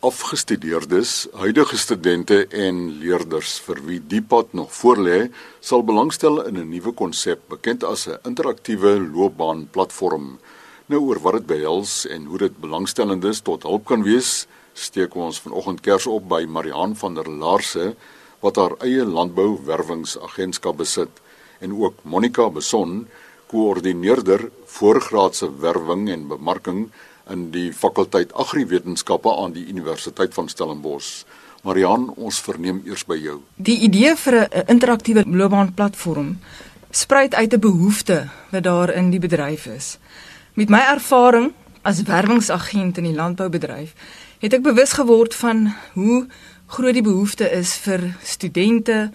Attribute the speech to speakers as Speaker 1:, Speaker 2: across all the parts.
Speaker 1: Afgestudeerdes, huidige studente en leerders vir wie die pad nog voorlê, sal belangstel in 'n nuwe konsep bekend as 'n interaktiewe loopbaanplatform. Nou oor wat dit behels en hoe dit belangstellendes tot hulp kan wees, steek ons vanoggend kers op by Mariaan van der Laarse wat haar eie landbouwerwingsagentskap besit en ook Monica Beson, koördineerder voorgraadse werwing en bemarking in die fakulteit Agriwetenskappe aan die Universiteit van Stellenbosch. Marian, ons verneem eers by jou.
Speaker 2: Die idee vir 'n interaktiewe loopbaanplatform spruit uit 'n behoefte wat daar in die bedryf is. Met my ervaring as werwingsagent in die landboubedryf, het ek bewus geword van hoe groot die behoefte is vir studente,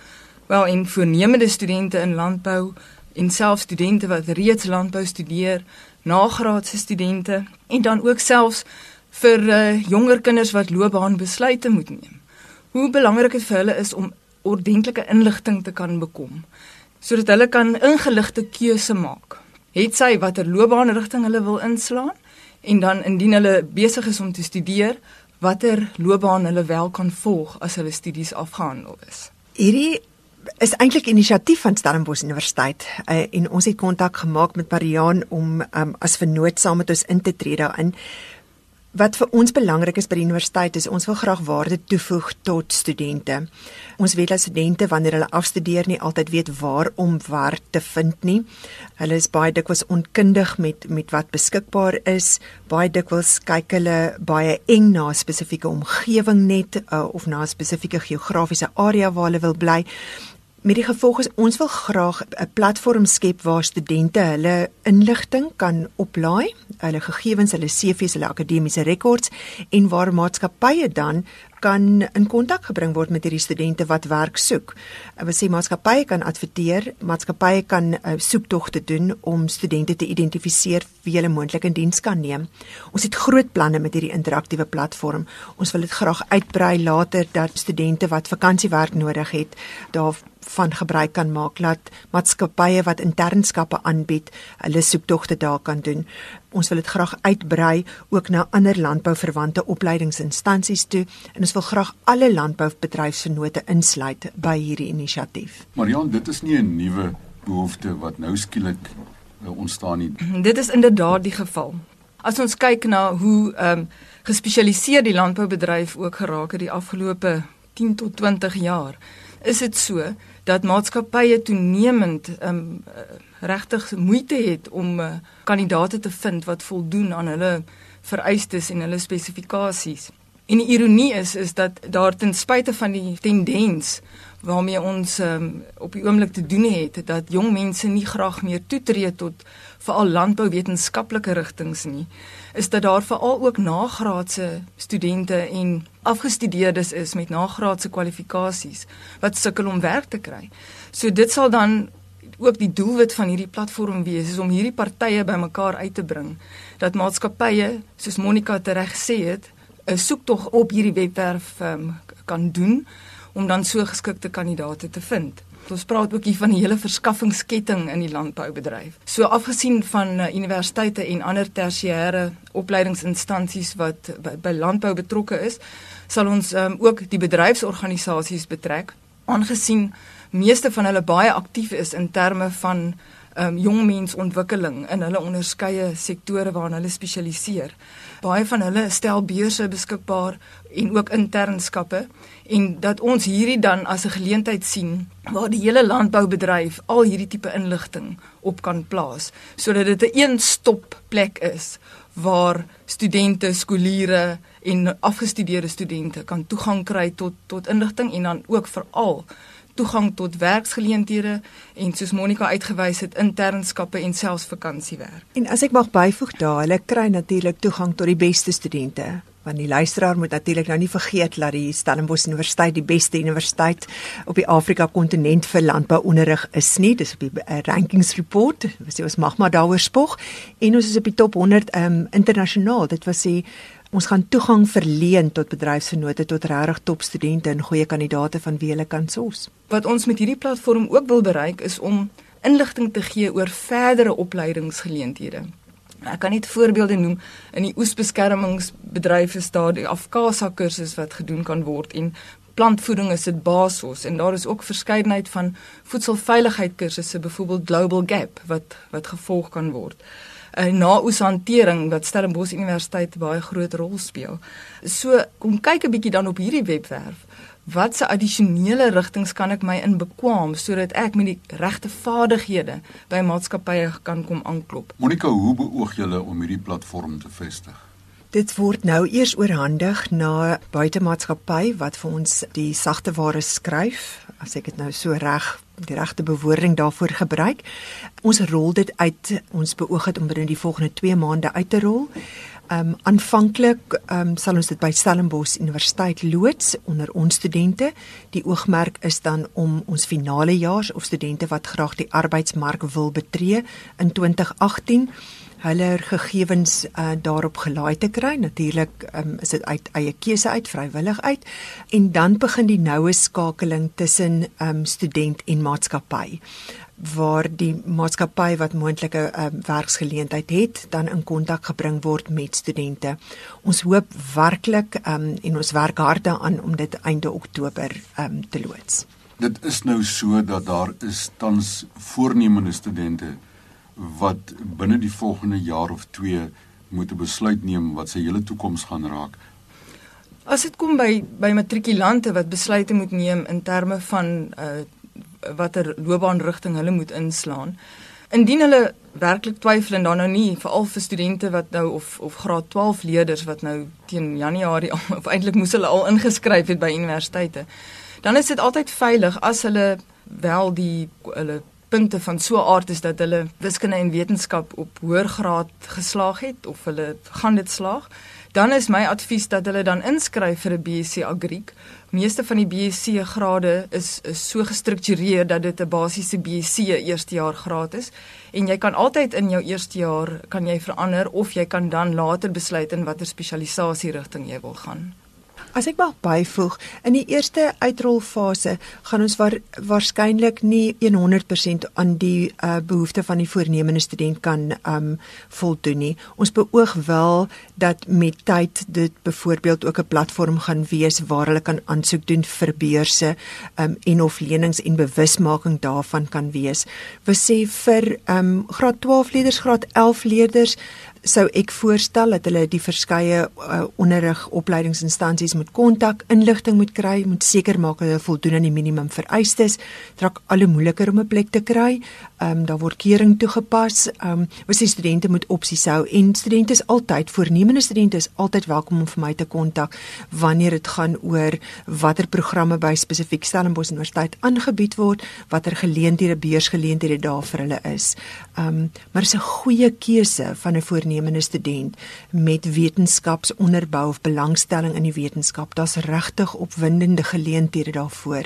Speaker 2: wel en voornemende studente in landbou en selfs studente wat reeds landbou studeer, nagraadse studente en dan ook selfs vir uh, jonger kinders wat loopbaanbesluite moet neem. Hoe belangrik dit vir hulle is om ordentlike inligting te kan bekom sodat hulle kan ingeligte keuse maak. Het sy watter loopbaanrigting hulle wil inslaan en dan indien hulle besig is om te studeer, watter loopbaan hulle wel kan volg as hulle studies afgehandel is.
Speaker 3: Hierdie is eintlik inisiatief van Stellenbosch Universiteit uh, en ons het kontak gemaak met Mariaan om um, as vernoot saam met ons in te tree daarin. Wat vir ons belangrik is by die universiteit is ons wil graag waarde toevoeg tot studente. Ons weet dat studente wanneer hulle afstudeer nie altyd weet waar om werk te vind nie. Hulle is baie dikwels onkundig met met wat beskikbaar is. Baie dikwels kyk hulle baie eng na 'n spesifieke omgewing net uh, of na 'n spesifieke geografiese area waar hulle wil bly. Met die gevolg is ons wil graag 'n platform skep waar studente hulle inligting kan oplaai, hulle gegevens, hulle CV's, hulle akademiese rekords en waar maatskappye dan kan in kontak gebring word met hierdie studente wat werk soek. Ek wil sê maatskappye kan adverteer, maatskappye kan uh, soektogte doen om studente te identifiseer wie hulle moontlik in diens kan neem. Ons het groot planne met hierdie interaktiewe platform. Ons wil dit graag uitbrei later dat studente wat vakansiewerk nodig het, daar van gebruik kan maak laat maatskappye wat internskappe aanbied, hulle soektogte daar kan doen. Ons wil dit graag uitbrei ook na ander landbouverwante opleidingsinstansies toe en ons wil graag alle landboubedryfsvennote insluit by hierdie inisiatief.
Speaker 1: Marian, dit is nie 'n nuwe behoefte wat nou skielik uh, ontstaan nie.
Speaker 2: Dit is inderdaad die geval. As ons kyk na hoe ehm um, gespesialiseer die landboubedryf ook geraak het die afgelope 10 tot 20 jaar, is dit so dat maatskappye toenemend um, regtig moeite het om uh, kandidate te vind wat voldoen aan hulle vereistes en hulle spesifikasies. En die ironie is is dat daar ten spyte van die tendens waarmee ons um, op die oomblik te doen het dat jong mense nie graag meer toetree tot veral landbouwetenskaplike rigtings nie is dat daar veral ook nagraadse studente en afgestudeerdes is met nagraadse kwalifikasies wat sukkel om werk te kry. So dit sal dan ook die doelwit van hierdie platform wees is om hierdie partye bymekaar uit te bring dat maatskappye soos Monica tereg sê het 'n soektog op hierdie webwerf um, kan doen om dan so geskikte kandidaate te vind. Ons praat ook hier van die hele verskaffingsketting in die landboubedryf. So afgesien van uh, universiteite en ander tersiêre opleidingsinstansies wat by, by landbou betrokke is, sal ons um, ook die bedryfsorganisasies betrek, aangesien meeste van hulle baie aktief is in terme van um, jongmensontwikkeling in hulle onderskeie sektore waarna hulle spesialiseer. Baie van hulle stel beurse beskikbaar en ook internskappe en dat ons hierdie dan as 'n geleentheid sien waar die hele landboubedryf al hierdie tipe inligting op kan plaas sodat dit 'n een-stop plek is waar studente, skooliere en afgestudeerde studente kan toegang kry tot tot inligting en dan ook veral toegang tot werksgeleenthede en soos Monica uitgewys het internskappe en selfs vakansiewerk.
Speaker 3: En as ek mag byvoeg daar, hulle kry natuurlik toegang tot die beste studente. Want die luisteraar moet natuurlik nou nie vergeet dat die Stellenbosch Universiteit die beste universiteit op die Afrika kontinent vir landbouonderrig is nie. Dis op die uh, rankings report. Ons mag maar daaroor spog en ons is op die top 100 um, ehm, internasionaal. Dit was die Ons gaan toegang verleen tot bedryfsvennote tot regtig top studente en goeie kandidate van wie hulle kan sos.
Speaker 2: Wat ons met hierdie platform ook wil bereik is om inligting te gee oor verdere opleidingsgeleenthede. Ek kan net voorbeelde noem in die oesbeskermingsbedryf is daar die Afkasa kursus wat gedoen kan word en plantvoeding is dit basis en daar is ook verskeidenheid van voedselveiligheid kursusse byvoorbeeld Global Gap wat wat gevolg kan word. 'n naoeshantering wat Stellenbosch Universiteit baie groot rol speel. So kom kyk 'n bietjie dan op hierdie webwerf. Watse addisionele rigtings kan ek my in bekwam sodat ek met die regte vaardighede by maatskappye kan kom aanklop?
Speaker 1: Monica, hoe beoog julle om hierdie platform te vestig?
Speaker 3: Dit word nou eers oorhandig na buitemaatskappy wat vir ons die sagte ware skryf, as ek dit nou so reg die regte bewoording daarvoor gebruik. Ons rol dit uit. Ons beoog dit om binne die volgende 2 maande uit te rol. Ehm um, aanvanklik ehm um, sal ons dit by Stellenbosch Universiteit loods onder ons studente. Die oogmerk is dan om ons finale jaars of studente wat graag die arbeidsmark wil betree in 2018 hulle gegevens uh, daarop gelaai te kry. Natuurlik um, is dit uit eie keuse uit, vrywillig uit. En dan begin die noue skakeling tussen um, student en maatskappy waar die maatskappy wat moontlike um, werksgeleentheid het, dan in kontak gebring word met studente. Ons hoop werklik um, en ons werk hard daaraan om dit einde Oktober um, te loods.
Speaker 1: Dit is nou so dat daar is tans voornemende studente wat binne die volgende jaar of 2 moet 'n besluit neem wat sy hele toekoms gaan raak.
Speaker 2: As dit kom by by matrikulante wat besluite moet neem in terme van uh watter loopbaanrigting hulle moet inslaan. Indien hulle werklik twyfel en dan nou nie veral vir studente wat nou of of graad 12 leerders wat nou teen Januarie of eintlik moes hulle al ingeskryf het by universiteite. Dan is dit altyd veilig as hulle wel die hulle punte van so 'n aard is dat hulle wiskunde en wetenskap op hoër graad geslaag het of hulle gaan dit slaag, dan is my advies dat hulle dan inskryf vir 'n BSc Agriek. Meeste van die BSc grade is is so gestruktureer dat dit 'n basiese BSc eerste jaar graad is en jy kan altyd in jou eerste jaar kan jy verander of jy kan dan later besluit in watter spesialisasie rigting jy wil gaan.
Speaker 3: As ek mag byvoeg, in die eerste uitrolfase gaan ons waar, waarskynlik nie 100% aan die uh, behoefte van die voornemende student kan um voldoen nie. Ons beoog wel dat met tyd dit byvoorbeeld ook 'n platform gaan wees waar hulle kan aansoek doen vir beurse um en of lenings en bewusmaking daarvan kan wees. We sê vir um graad 12 leerders, graad 11 leerders sou ek voorstel dat hulle die verskeie uh, onderrig opleidingsinstansies moet kontak, inligting moet kry, moet seker maak hulle voldoen aan die minimum vereistes. Dit raak al hoe moeiliker om 'n plek te kry. Ehm um, daar word kering toegepas. Ehm um, ons sê studente moet opsies hou en studente is altyd voornemende studente is altyd welkom om vir my te kontak wanneer dit gaan oor watter programme by spesifiek Stellenbosch Universiteit aangebied word, watter geleenthede, beursgeleenthede daar vir hulle is. Ehm um, maar dit is 'n goeie keuse van 'n voornemende student met wetenskapsonderbou of belangstelling in die wetenskap. Daar's regtig opwindende geleenthede daarvoor.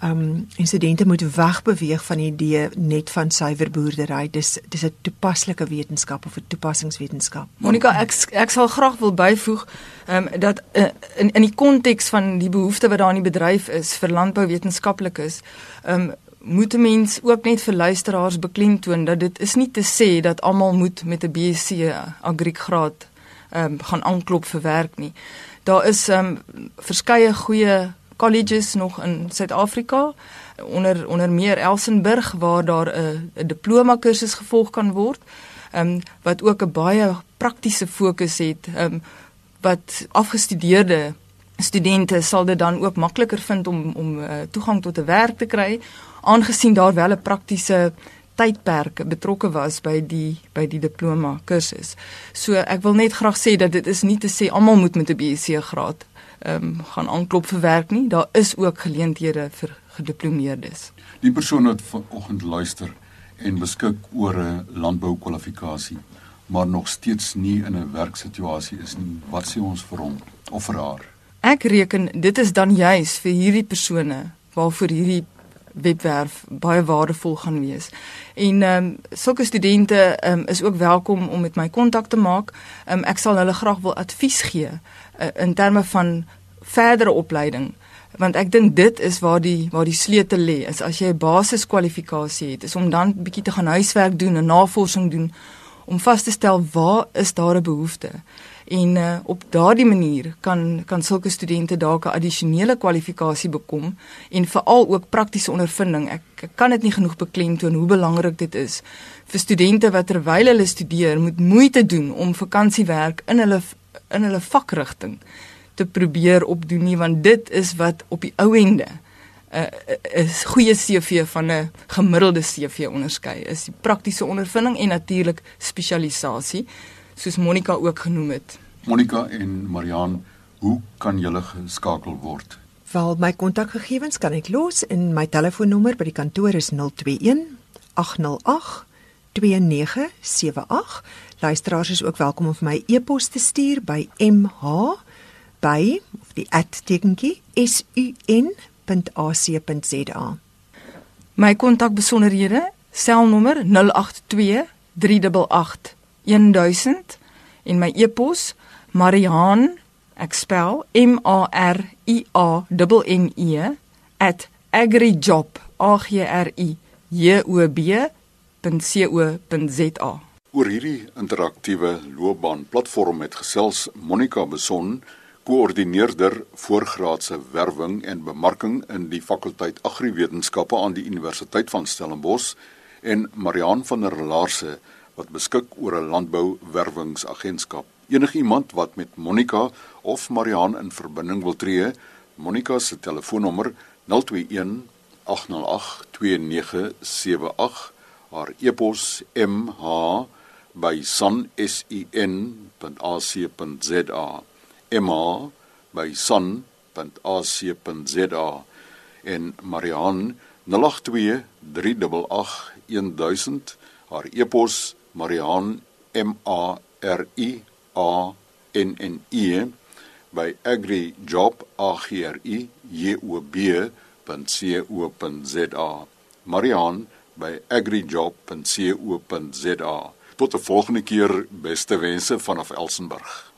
Speaker 3: Ehm um, studente moet wegbeweeg van die idee net van suiwer boerdery. Dis dis 'n toepaslike wetenskap of 'n toepassingswetenskap.
Speaker 2: Monica, ek ek sal graag wil byvoeg ehm um, dat uh, in in die konteks van die behoefte wat daar in die bedryf is vir landbouwetenskaplikes, ehm um, moet 'n mens ook net vir luisteraars beklemtoon dat dit is nie te sê dat almal moet met 'n BSc agriekgraad ehm um, gaan aanklop vir werk nie. Daar is ehm um, verskeie goeie colleges nog in Suid-Afrika onder onder meer Elsenburg waar daar 'n 'n diploma kursus gevolg kan word. Ehm um, wat ook 'n baie praktiese fokus het. Ehm um, wat afgestudeerde studente sal dit dan ook makliker vind om om uh, toegang tot 'n werk te kry aangesien daar wel 'n praktiese tydperk betrokke was by die by die diploma kursus. So ek wil net graag sê dat dit is nie te sê almal moet met 'n BSc graad ehm um, gaan aanklop vir werk nie. Daar is ook geleenthede vir gediplomeerdes.
Speaker 1: Die persoon wat vanoggend luister en beskik oor 'n landboukwalifikasie, maar nog steeds nie in 'n werksituasie is nie, wat sê ons vir hom of vir haar?
Speaker 2: Ek reken dit is dan juis vir hierdie persone waarvoor hierdie webwerf baie waardevol gaan wees. En ehm um, sulke studente ehm um, is ook welkom om met my kontak te maak. Ehm um, ek sal hulle graag wil advies gee uh, in terme van verdere opleiding want ek dink dit is waar die waar die sleutel lê is as jy 'n basiskwalifikasie het is om dan bietjie te gaan huiswerk doen en navorsing doen om vas te stel waar is daar 'n behoefte en uh, op daardie manier kan kan sulke studente dalk 'n addisionele kwalifikasie bekom en veral ook praktiese ondervinding. Ek, ek kan dit nie genoeg beklemtoon hoe belangrik dit is vir studente wat terwyl hulle studeer moet moeite doen om vakansiewerk in hulle in hulle vakrigting te probeer opdoen nie want dit is wat op die ou ende 'n uh, 'n goeie CV van 'n gemiddelde CV onderskei is die praktiese ondervinding en natuurlik spesialisasie soos Monica ook genoem het.
Speaker 1: Monica en Marian, hoe kan julle geskakel word?
Speaker 3: Wel, my kontakgegewens kan ek los in my telefoonnommer by die kantoor is 021 808 2978. Luisteraars is ook welkom om vir my e-pos te stuur by mh by of die @tekentjie sun.ac.za.
Speaker 2: My kontakbesonderhede, selnommer 082 388 1000 en my e-pos Marihan ek spel M A R I A N E @agrijob a g r i j o b www.co.za.
Speaker 1: Oor hierdie interaktiewe loopbaanplatform het gesels Monica Beson, koördineerder voorgraadse werwing en bemarking in die fakulteit Agriwetenskappe aan die Universiteit van Stellenbosch en Marian van der Laarse wat beskik oor 'n landbouwerwingsagentskap. Enigiemand wat met Monica of Marian in verbinding wil tree, Monica se telefoonnommer 021 808 2978 haar e-pos mh@sun.ac.za mh@sun.ac.za en Marian 0823881000 haar e-pos marian m a r i a n n e by agrijob a g r i j o b.co.za marian by agrijob.co.za. Tot 'n volgende keer, beste wense vanaf Elsenburg.